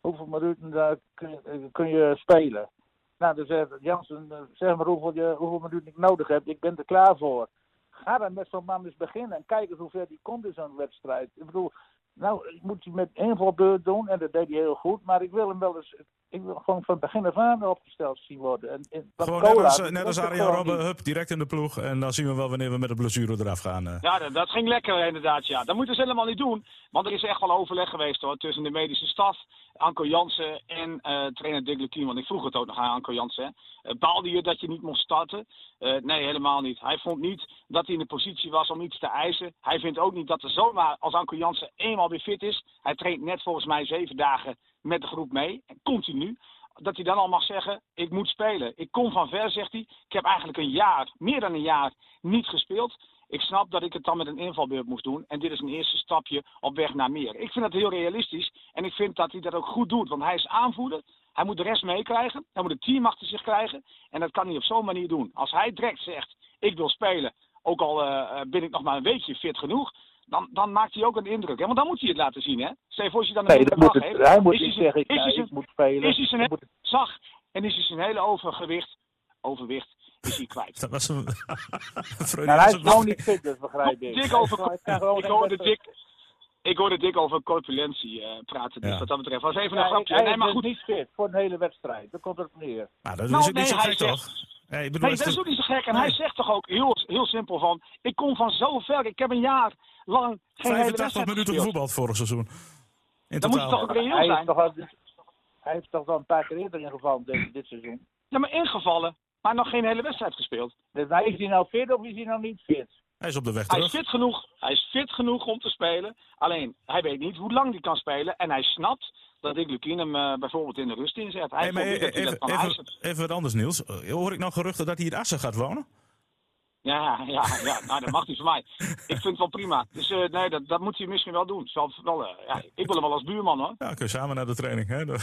Hoeveel minuten daar kun, eh, kun je spelen? Nou, dan zegt Jansen, zeg maar hoeveel, je, hoeveel minuten ik nodig heb. Ik ben er klaar voor. Ga dan met zo'n man eens beginnen en kijk eens hoe ver die komt in zo'n wedstrijd. Ik bedoel, nou, ik moet hij met invalbeurt doen en dat deed hij heel goed. Maar ik wil hem wel eens, ik wil gewoon van begin af aan opgesteld zien worden. En, en, want Gewoon net Cola, als, net Arjen Robben, hup, direct in de ploeg. En dan zien we wel wanneer we met de blessure eraf gaan. eh. Ja, dat, dat ging lekker inderdaad, ja. Dat moeten ze helemaal niet doen. Want er is echt wel overleg geweest hoor, tussen de medische staf, Anko Jansen en eh, trainer Dick Lukien. Want ik vroeg het ook nog aan Anko Jansen. Eh, baalde je dat je niet mocht starten? Eh, nee, helemaal niet. Hij vond niet dat hij in de positie was om iets te eisen. Hij vindt ook niet dat er zomaar, als Anko Jansen eenmaal weer fit is. Hij traint net volgens mij zeven dagen met de groep mee. Continu. Dat hij dan al mag zeggen, ik moet spelen. Ik kom van ver, zegt hij. Ik heb eigenlijk een jaar, meer dan een jaar, niet gespeeld. Ik snap dat ik het dan met een invalbeurt moest doen. En dit is een eerste stapje op weg naar meer. Ik vind dat heel realistisch. En ik vind dat hij dat ook goed doet. Want hij is aanvoerder. Hij moet de rest meekrijgen. Hij moet het team achter zich krijgen. En dat kan hij op zo'n manier doen. Als hij direct zegt, ik wil spelen. Ook al eh, eh, ben ik nog maar een weekje fit genoeg. Dan, dan maakt hij ook een indruk. hè? Want dan moet hij het laten zien. Hè? Stel je voor als je dan een Nee, dan moet het, heeft, hij moet niet zijn- zeggen, ik, is ja, hij ik zijn- moet spelen. is hij zijn Dan moet het- zag en is hij zijn hele overgewicht, overwicht, is hij kwijt. Dat was een... Nou, hij is een- gewoon niet fit, dus begrijp ik. Dik over, ik hoorde dik, ik hoorde dik over corpulentie eh, praten. Dus Ja. wat dat betreft was even een Ja, grapje. hij Nee, maar goed. niet fit voor een hele wedstrijd. Dat komt erop neer. Nou, dat Nou, is ook niet nee, zo hij gek, zegt- toch? Nee, ik bedoel, Nee, als dat is ook niet zo gek. En Nee. hij zegt toch ook heel, heel simpel van... Ik kom van zo ver. Ik heb een jaar lang geen hele 85 wedstrijd minuten gevoetbald vorig seizoen. In Dan moet je toch ook reëel Hij, zijn. toch al, hij heeft toch wel een paar keer eerder ingevallen dit, dit seizoen. Ja, maar ingevallen. Maar nog geen hele wedstrijd gespeeld. Dus nou, is hij nou fit of is hij nou niet fit? Hij is op de weg Hij is terug. fit genoeg. Hij is fit genoeg om te spelen. Alleen, hij weet niet hoe lang hij kan spelen. En hij snapt dat ik Lukien hem eh, bijvoorbeeld in de rust inzet. Hij Hey, maar vond niet dat hij even, dat even, even wat anders, Niels. Eh, Hoor ik nou geruchten dat hij in Assen gaat wonen? Ja, ja, ja. Nou, dat mag niet van mij. Ik vind het wel prima. Dus eh, nee, dat, dat moet hij misschien wel doen. Zal wel, ja, ik wil hem wel als buurman hoor. Ja, kun je samen naar de training. Hè? Nee,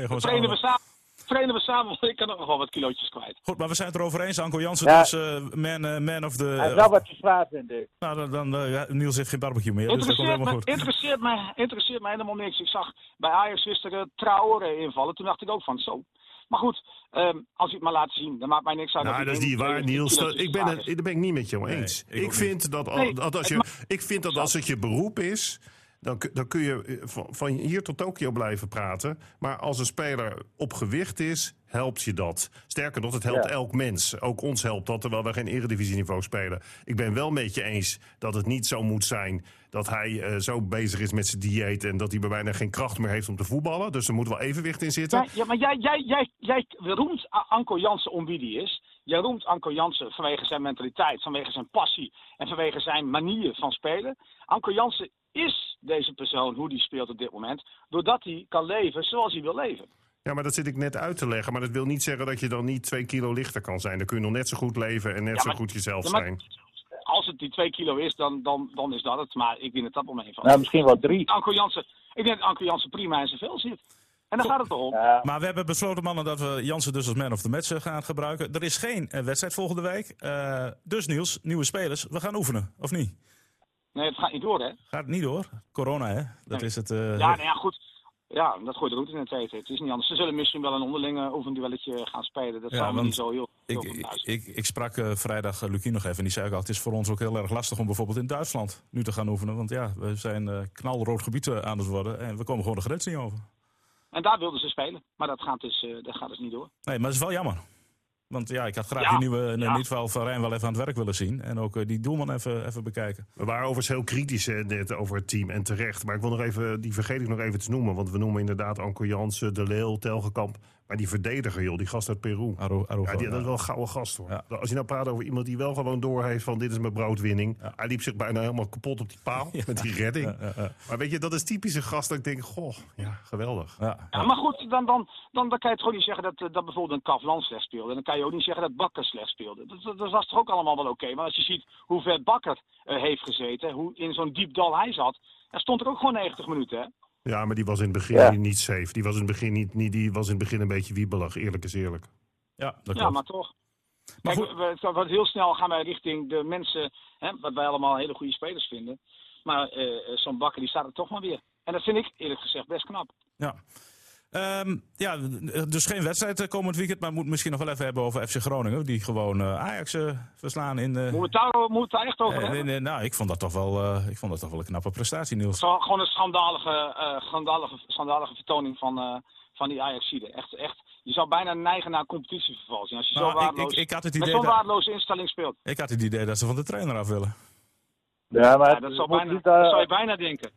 gewoon trainen, we samen. Trainen we samen, want ik kan ook nog wel wat kilootjes kwijt. Goed, maar we zijn het erover eens. Anko Jansen Ja. dus eh, man, eh, man of the... Hij wel wat te zwaar, vind ik. nou, dan, dan, eh, Niels heeft geen barbecue meer, dus dat komt Interesseert helemaal me, goed. interesseert, me, interesseert me helemaal niks. Ik zag bij Ajax gisteren Traoré invallen. Toen dacht ik ook van zo. Maar goed, ehm, als hij het maar laat zien, dan maakt mij niks uit. Nou, hij dat is niet waar, Niels. Dat- ik, ben het, daar ben ik niet met jou eens. ik vind dat, al, Nee, dat als je, ik vind dat als het je beroep is, dan, kun- dan kun je eh, van, van hier tot Tokio blijven praten. Maar als een speler op gewicht is, helpt je dat. Sterker nog, het helpt Ja. elk mens. Ook ons helpt dat, terwijl we geen eredivisieniveau spelen. Ik ben wel met je eens dat het niet zo moet zijn dat hij eh, zo bezig is met zijn dieet... en dat hij bij bijna geen kracht meer heeft om te voetballen. Dus er moet wel evenwicht in zitten. Ja, ja, maar jij, jij, jij, jij roemt Anko Jansen om wie die is. Jij roemt Anko Jansen vanwege zijn mentaliteit, vanwege zijn passie en vanwege zijn manier van spelen. Anko Jansen is deze persoon, hoe die speelt op dit moment, doordat hij kan leven zoals hij wil leven. Ja, maar dat zit ik net uit te leggen. Maar dat wil niet zeggen dat je dan niet twee kilo lichter kan zijn. Dan kun je nog net zo goed leven en net Ja, zo goed jezelf Ja, maar zijn. Als het die twee kilo is, dan, dan, dan is dat het. Maar ik denk dat dat wel mee van. Nou, misschien wel drie. Anko Jansen, ik denk dat Anko Jansen prima in zijn vel zit. En daar gaat het om. Ja, Maar we hebben besloten, mannen, dat we Jansen dus als man of the match eh, gaan gebruiken. Er is geen eh, wedstrijd volgende week. Eh, dus Niels, nieuwe spelers. We gaan oefenen, of niet? Nee, het gaat niet door, hè? Gaat niet door? Corona, hè? Dat Nee. is het... eh, Ja, nou ja, goed. Ja, dat gooit de route in het eten. Het is niet anders. Ze zullen misschien wel een onderlinge oefenduelletje gaan spelen. Dat Ja, want niet zo heel, Ik, ik, ik, ik sprak eh, vrijdag uh, Lukien nog even en die zei ook al... het is voor ons ook heel erg lastig om bijvoorbeeld in Duitsland nu te gaan oefenen. Want ja, we zijn eh, knalrood gebied eh, aan het worden en we komen gewoon de grens niet over. En daar wilden ze spelen. Maar dat gaat dus, eh, dat gaat dus niet door. Nee, maar het is wel jammer. Want ja, ik had graag Ja, die nieuwe ja. ja. niet wel van Rijn wel even aan het werk willen zien. En ook eh, die doelman even, even bekijken. We waren overigens heel kritisch hè, net over het team en terecht. Maar ik wil nog even, die vergeet ik nog even te noemen. Want we noemen inderdaad Anko Jansen, De Leeuw, Telgekamp. Maar die verdediger, joh, die gast uit Peru. Ja, die, dat ja. is wel een gouden gast hoor. Ja. Als je nou praat over iemand die wel gewoon doorheeft van dit is mijn broodwinning. Ja. Hij liep zich bijna helemaal kapot op die paal met die redding. Ja, ja, ja. Maar weet je, dat is typische gast dat ik denk, goh, ja, geweldig. Ja, Ja, maar goed, dan, dan, dan, dan kan je toch ook niet zeggen dat, eh, dat bijvoorbeeld een Kavlan slecht speelde. En dan kan je ook niet zeggen dat Bakker slecht speelde. Dat, dat, dat was toch ook allemaal wel oké. Maar als je ziet hoe ver Bakker eh, heeft gezeten, hoe in zo'n diep dal hij zat, dan stond er ook gewoon 90 minuten. Hè? Ja, maar die was in het begin Ja. niet safe. Die was in het begin niet, niet die was in het begin een beetje wiebelig, eerlijk is eerlijk. ja, dat Ja, maar toch. Maar Kijk, goed. we, we- we- heel snel gaan wij richting de mensen, hè, wat wij allemaal hele goede spelers vinden. Maar eh, eh, zo'n Bakker die staat er toch maar weer. En dat vind ik eerlijk gezegd best knap. Ja. Ehm, ja, dus geen wedstrijd eh, komend weekend, maar we moeten misschien nog wel even hebben over FC Groningen. Die gewoon eh, Ajax eh, verslaan in de... Moeten we het daar, moeten we het echt over hebben? in- nou, ik vond dat toch wel, eh, ik vond dat toch wel een knappe prestatie, Niels. Zo, gewoon een schandalige, eh, schandalige, schandalige vertoning van, eh, van die Ajaxide. Echt, echt, je zou bijna neigen naar competitievervalsing. Als je Nou, zo ik- waardeloos, ik- ik had het met idee zo'n dat- waardeloze instelling speelt. Ik had het idee dat ze van de trainer af willen. Ja, maar Ja, dat, zou moet bijna, niet, dat zou je bijna denken.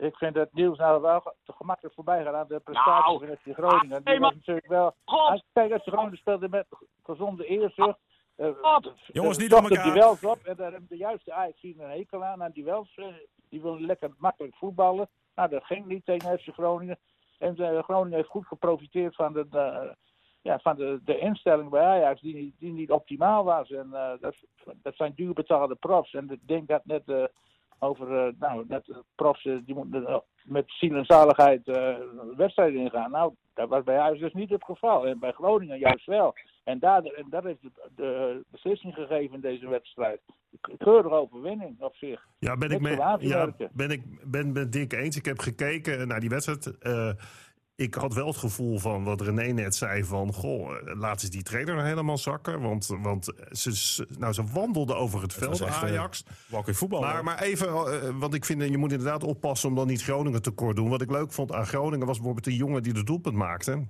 Ik vind dat Niels nou wel te gemakkelijk voorbij gaat aan de prestatie Nou. van FC Groningen. Ah, Die hey, was maar- natuurlijk wel... Als, kijk, FC Groningen speelde met gezonde eerzucht. eh, eh, Jongens, niet door de elkaar. duels op en daar hebben de juiste Ajax zien een hekel aan, aan duels. eh, Die willen lekker makkelijk voetballen. Nou, dat ging niet tegen FC Groningen. En eh, Groningen heeft goed geprofiteerd van de, eh, ja, van de, de instelling bij Ajax die, niet- die niet optimaal was. En eh, dat, dat zijn duurbetaalde profs. En ik denk dat net over, eh, nou, net eh, profs eh, die moeten met ziel en zaligheid wedstrijden ingaan. Nou, dat was bij Ajax dus niet het geval. En bij Groningen juist wel. En daar, en daar heeft de, de beslissing gegeven in deze wedstrijd. Keurige overwinning op zich. Ja, ben ik, mee, ja, ben ik ben met Dick eens. Ik heb gekeken naar die wedstrijd. Ik had wel het gevoel van wat René net zei: van goh, laten ze die trainer nou helemaal zakken. Want, want ze, nou, ze wandelden over het, veld, echt, eh, Ajax. Walking voetbal. Maar, maar even, eh, want ik vind, eh, je moet inderdaad oppassen om dan niet Groningen tekort te doen. Wat ik leuk vond aan Groningen was bijvoorbeeld de jongen die de doelpunt maakte.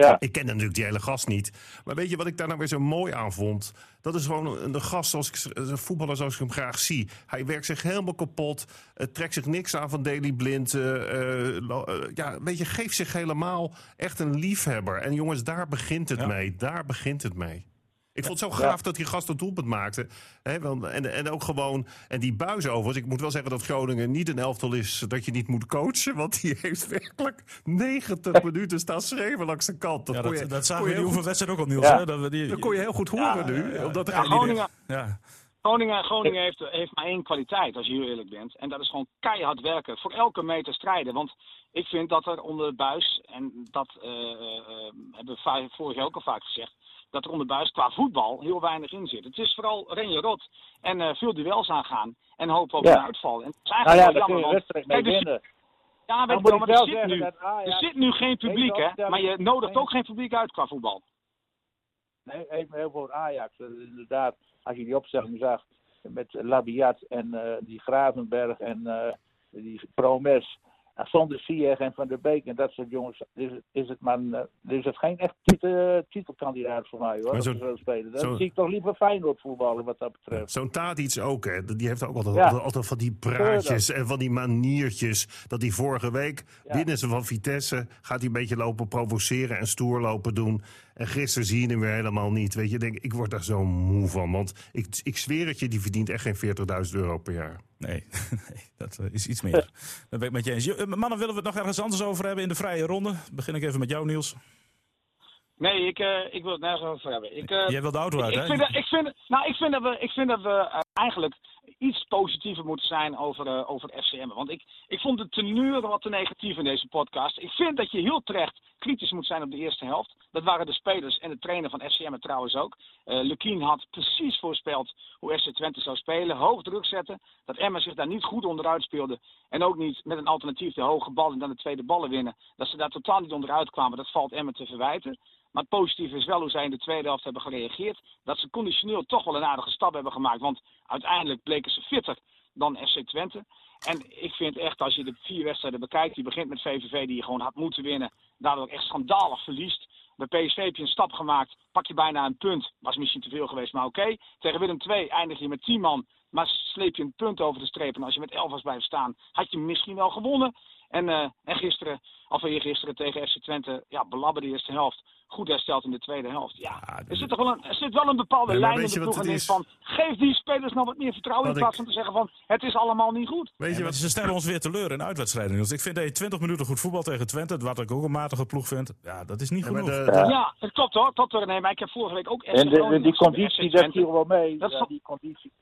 Ja. Ik ken natuurlijk die hele gast niet. Maar weet je wat ik daar nou weer zo mooi aan vond? Dat is gewoon een, gast zoals ik, een voetballer zoals ik hem graag zie. Hij werkt zich helemaal kapot. eh, trekt zich niks aan van Daily Blind. eh, eh, ja, weet je, geeft zich helemaal echt een liefhebber. En jongens, daar begint het Ja. mee. Daar begint het mee. Ik vond het zo gaaf dat die gast een doelpunt maakte. Hè, want, en, en ook gewoon, en die buis overigens. Ik moet wel zeggen dat Groningen niet een elftal is dat je niet moet coachen. Want die heeft werkelijk 90 minuten staan schreeuwen langs de kant. Dat, ja, dat, je, dat zagen we je die oefenwedstrijd ook al, Niels. Ja. Hè? Dat we die, dat kon je heel goed horen nu. omdat er Groningen, Ja, Groningen, Groningen heeft, heeft maar één kwaliteit, als je heel eerlijk bent. En dat is gewoon keihard werken. Voor elke meter strijden. Want ik vind dat er onder de buis, en dat eh, eh, eh, hebben we vorig jaar ook al vaak gezegd, dat er onder de buis qua voetbal heel weinig in zit. Het is vooral renje rot en eh, veel duels aangaan en hopen op Ja. een uitval. En het is Nou eigenlijk ja, kun jammer, je mee er winnen. ja, weet ik wel, maar er zit, nu, dat er zit nu geen publiek, hè? Maar je nodigt ook geen publiek uit qua voetbal. Nee, even heel voor Ajax. Eh, Inderdaad, als je die opstelling zag met Labiat en eh, die Gravenberg en die Promes. Zonder Ziyech en Van der Beek en dat soort jongens is, het- is het maar een, eh, is het geen echt titel, titelkandidaat voor mij hoor. Zo- spelen. Dan zo- zie ik toch liever Feyenoord voetballen wat dat betreft. Zo'n Tadic ook, hè. Die heeft ook altijd, Ja. altijd, altijd van die praatjes en van die maniertjes. Dat die vorige week Ja. winnen ze van Vitesse. Gaat hij een beetje lopen provoceren en stoer lopen doen. En gisteren zie je hem weer helemaal niet. Weet je, ik denk, ik word daar zo moe van. Want ik, ik zweer het je, die verdient echt geen 40.000 euro per jaar. nee, nee, dat is iets meer. Dat ben ik met je eens. Eh, Mannen, willen we het nog ergens anders over hebben in de vrije ronde? Begin ik even met jou, Niels. Nee, ik, eh, ik wil het nergens over hebben. Ik, eh, Jij wil de auto uit, ik, hè? vind dat, ik, vind, nou, ik vind dat we, ik vind dat we eigenlijk iets positiever moeten zijn over, eh, over FCM. Want ik, ik vond de tenue wat te negatief in deze podcast. Ik vind dat je heel terecht kritisch moet zijn op de eerste helft. Dat waren de spelers en de trainer van FCM trouwens ook. Lukien had precies voorspeld hoe FC Twente zou spelen. Hoog druk zetten. Dat Emma zich daar niet goed onderuit speelde. En ook niet met een alternatief de hoge bal en dan de tweede ballen winnen. Dat ze daar totaal niet onderuit kwamen. Dat valt Emma te verwijten. Maar het positieve is wel hoe zij in de tweede helft hebben gereageerd. Dat ze conditioneel toch wel een aardige stap hebben gemaakt. Want uiteindelijk bleken ze fitter dan FC Twente. En ik vind echt, als je de vier wedstrijden bekijkt, die begint met VVV die je gewoon had moeten winnen. Daardoor echt schandalig verliest. Bij PSV heb je een stap gemaakt pak je bijna een punt. Was misschien te veel geweest, maar oké. Tegen Willem II eindig je met 10 man, maar sleep je een punt over de streep. En als je met 11 was blijven staan, had je misschien wel gewonnen. En, uh, en gisteren, of gisteren tegen FC Twente, ja, belabber de eerste helft. Goed hersteld in de tweede helft. Ja, Ja, er, zit toch wel een, er zit wel een bepaalde lijn in weet je de wat ploeg. Is? van, geef die spelers nou wat meer vertrouwen in plaats ik- van te zeggen van, het is allemaal niet goed. Weet je wat? ze stellen ons weer teleur in uitwedstrijden. Niels. Ik vind dat je 20 minuten goed voetbal tegen Twente, wat ik ook een matige ploeg vind, ja, dat is niet genoeg. de- de- Ja, dat klopt hoor. Tot er, nee, maar ik heb vorige week ook FC En de, de- Groningen die conditie, Twente. viel wel mee. Dat die conditie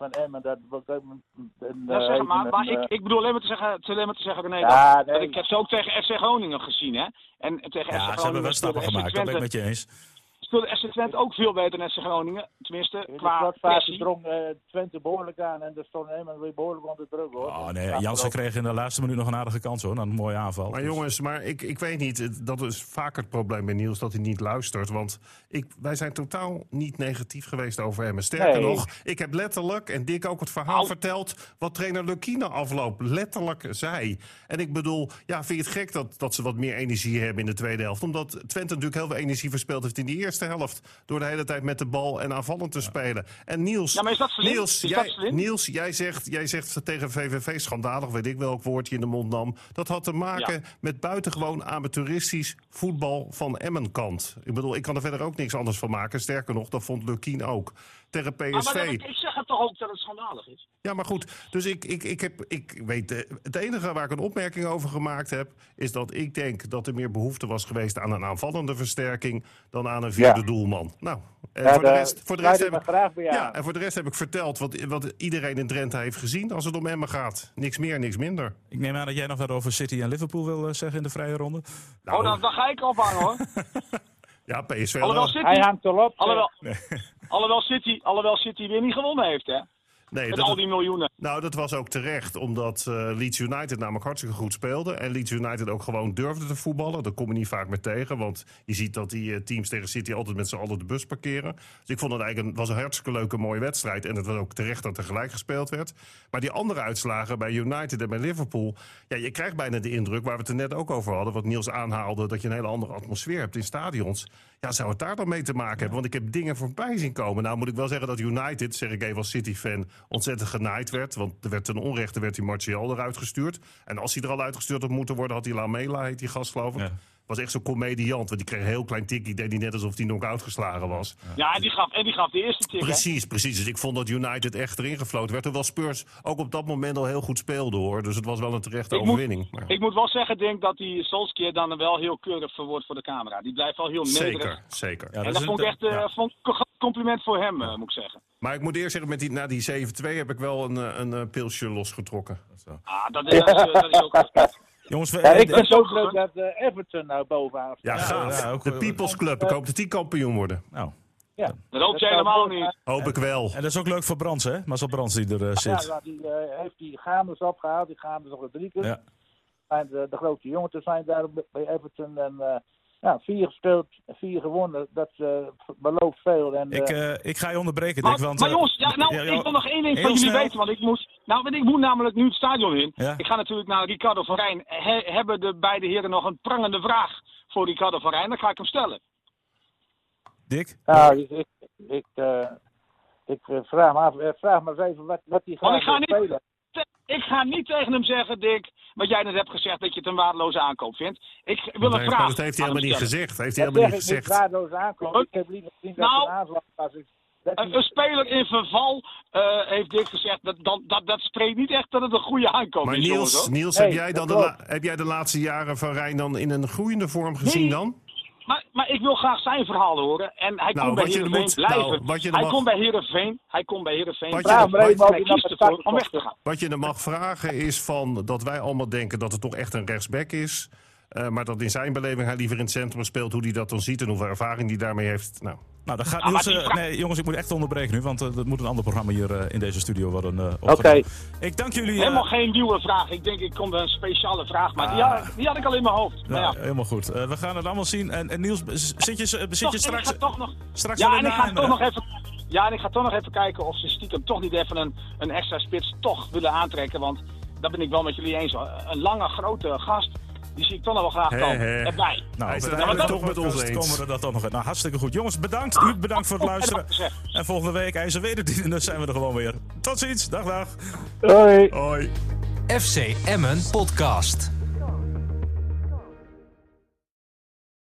van Emmen, dat wordt ook een, een, Ja, eh, zeg maar, maar ik, ik bedoel alleen maar te zeggen, alleen maar te zeggen René, Ja, dat, nee. dat ik heb ze ook tegen FC Groningen gezien, hè. En tegen FC Ja, ze hebben Groningen wel stappen gemaakt, dat ben ik met je eens. Speelde FC Twente ook veel beter dan FC Groningen. Tenminste, In de qua pressie. drong eh, Twente behoorlijk aan en er stond Emmen weer behoorlijk onder druk hoor. Oh nee, Ja, Jansen kreeg in de laatste minuut nog een aardige kans hoor, na een mooie aanval. Maar Dus- jongens, maar ik, ik weet niet. Dat is vaak het probleem bij Niels, dat hij niet luistert. Want ik, wij zijn totaal niet negatief geweest over hem. En Sterker Nee. nog, ik heb letterlijk, en Dick ook het verhaal Au. verteld... wat trainer Lukina afloop letterlijk zei. En ik bedoel, ja, vind je het gek dat, dat ze wat meer energie hebben in de tweede helft? Omdat Twente natuurlijk heel veel energie verspeeld heeft in die eerste helft. Door de hele tijd met de bal en aanvallend te spelen. En Niels, Ja, maar is dat slim? Niels, Is jij, dat slim? Niels jij, zegt, jij zegt tegen VVV schandalig, weet ik welk woordje in de mond nam. Dat had te maken Ja. met buitengewoon amateuristisch voetbal van Emmenkant. Ik bedoel, ik kan er verder ook niks anders van maken. Sterker nog, dat vond Lukien ook. Tegen Maar, maar PSV. dat- ik zeg het toch ook dat het schandalig is. Ja, maar goed. Dus ik, ik, ik, heb, ik weet, het enige waar ik een opmerking over gemaakt heb... is dat ik denk dat er meer behoefte was geweest aan een aanvallende versterking... dan aan een Ja. doelman. Nou, en Ja, voor, de rest, voor, de heb ik, graag bij ja, aan. en voor de rest heb ik verteld wat, wat iedereen in Drenthe heeft gezien... als het om Emmen gaat. Niks meer, niks minder. Ik neem aan dat jij nog wat over City en Liverpool wil eh, zeggen in de vrije ronde. Nou, oh, dan, dan ga ik ophangen hoor. Ja, PSV... Alhoewel wel- Hij City, hangt erop. alhoewel, City, alhoewel City weer niet gewonnen heeft, hè. Nee, Met dat- al die miljoenen. Nou, dat was ook terecht, omdat eh, Leeds United namelijk hartstikke goed speelde. En Leeds United ook gewoon durfde te voetballen. Daar kom je niet vaak meer tegen, want je ziet dat die eh, teams tegen City altijd met z'n allen de bus parkeren. Dus ik vond het eigenlijk een, was een hartstikke leuke, mooie wedstrijd. En het was ook terecht dat er gelijk gespeeld werd. Maar die andere uitslagen bij United en bij Liverpool... Ja, je krijgt bijna de indruk, waar we het er net ook over hadden... wat Niels aanhaalde, dat je een hele andere atmosfeer hebt in stadions. Ja, zou het daar dan mee te maken hebben? Want ik heb dingen voorbij zien komen. Nou moet ik wel zeggen dat United, zeg ik even als City-fan... ontzettend genaaid werd. Want er werd ten onrechte werd die Martial eruit gestuurd. En als hij er al uitgestuurd had moeten worden... had hij Lamela, heet die gast geloof ik. Ja. Was echt zo'n comediant. Want die kreeg een heel klein tikkie. Deed hij net alsof hij knock-out geslagen was. Ja, en die gaf, en die gaf de eerste tik, hè. Precies, precies. Dus ik vond dat United echt erin gefloten werd. Terwijl Spurs ook op dat moment al heel goed speelde hoor. Dus het was wel een terechte Ik moet- overwinning. Maar- Ik moet wel zeggen, denk dat die Solskjaer dan wel heel keurig verwoord voor de camera. Die blijft wel heel nederig. Zeker, zeker. Ja, En dat vond ik echt eh, vond een groot compliment voor hem, eh, moet ik zeggen. Maar ik moet eerst zeggen, met die, na die 7-2 heb ik wel een, eh, een, eh, pilsje losgetrokken. Ah, dat is, dat is, eh, dat is ook... Jongens, we, Ja, ik vind het ook ook leuk goed. dat Everton nou bovenaan Ja, staat. gaaf. ja, ook, de People's Club. Ik hoop dat die kampioen worden. nou, Ja. Dat hoop je helemaal niet. Hoop ik wel. en dat is ook leuk voor Brands, hè? Marcel Brands die er Ja, zit. want die heeft die Gamers opgehaald. Die Gamers nog een drie keer. Ja. Zijn de, de grote jongens er zijn daar bij Everton. En ja, vier gespeeld, vier gewonnen. Dat eh, belooft veel. En, Ik, eh, eh, ik ga je onderbreken, Maar, Dick, want... maar eh, jongens, ja, nou, ja, ik wil nog één ding van jullie snel. weten. Want ik moet, nou, want ik moet namelijk nu het stadion in. Ja. Ik ga natuurlijk naar Ricardo van Rijn. He- hebben de beide heren nog een prangende vraag voor Ricardo van Rijn? Dan ga ik hem stellen. Dick? nou, ik, ik, ik, ik vraag, me af, vraag maar eens even wat, wat die gaat ik ga niet- spelen. Ik ga niet tegen hem zeggen, Dick, wat jij net hebt gezegd, dat je het een waardeloze aankoop vindt. Ik wil een vraag. maar dat heeft hij helemaal niet gezegd. Heeft hij helemaal niet gezegd. Ik heb liever gezien dat Nou, het een aanslag was. Een, speler in verval, eh, heeft Dick gezegd, dat, dat, dat, dat spreekt niet echt dat het een goede aankoop Maar is, jongens. Niels, heb, jij dan de heb jij de laatste jaren van Rijn dan in een groeiende vorm gezien Nee. dan? Maar, maar ik wil graag zijn verhaal horen. En hij Nou, kon bij er Heerenveen moet- blijven. nou, hij mag- kon bij Heerenveen. Hij kon bij Heerenveen. Wat Vraag maar even of hij hij kiest naar ervoor de om weg te gaan. Wat je er mag vragen is van dat wij allemaal denken dat het toch echt een rechtsback is. Eh, maar dat in zijn beleving hij liever in het centrum speelt, hoe hij dat dan ziet en hoeveel ervaring hij daarmee heeft. Nou, Nou, dan gaat Ah, Niels... eh, nee, jongens, ik moet echt onderbreken nu, want eh, dat moet een ander programma hier eh, in deze studio worden uh, opgenomen. Ik dank jullie... Helemaal geen nieuwe vraag. Ik denk, ik kom met een speciale vraag. Maar die, Ah. had, die had ik al in mijn hoofd. Maar nou, ja. helemaal goed. Eh, we gaan het allemaal zien. En, en Niels, zit je, zit Toch, je straks... ik ga toch nog, straks ja, wel en ik ga toch nog even, ja, en ik ga toch nog even kijken of ze stiekem toch niet even een, een extra spits toch willen aantrekken. Want dat ben ik wel met jullie eens. Een lange, grote gast die zie ik toch nog wel graag komen. hè. Erbij. Nou, is eigenlijk toch met ons eens. komen we er dat toch nog uit. Nou, hartstikke goed. Jongens, bedankt. U bedankt voor het luisteren. En volgende week, IJzer Wederdienende, zijn we er gewoon weer. Tot ziens. Dag, dag. Hoi. Hoi. FC Emmen Podcast.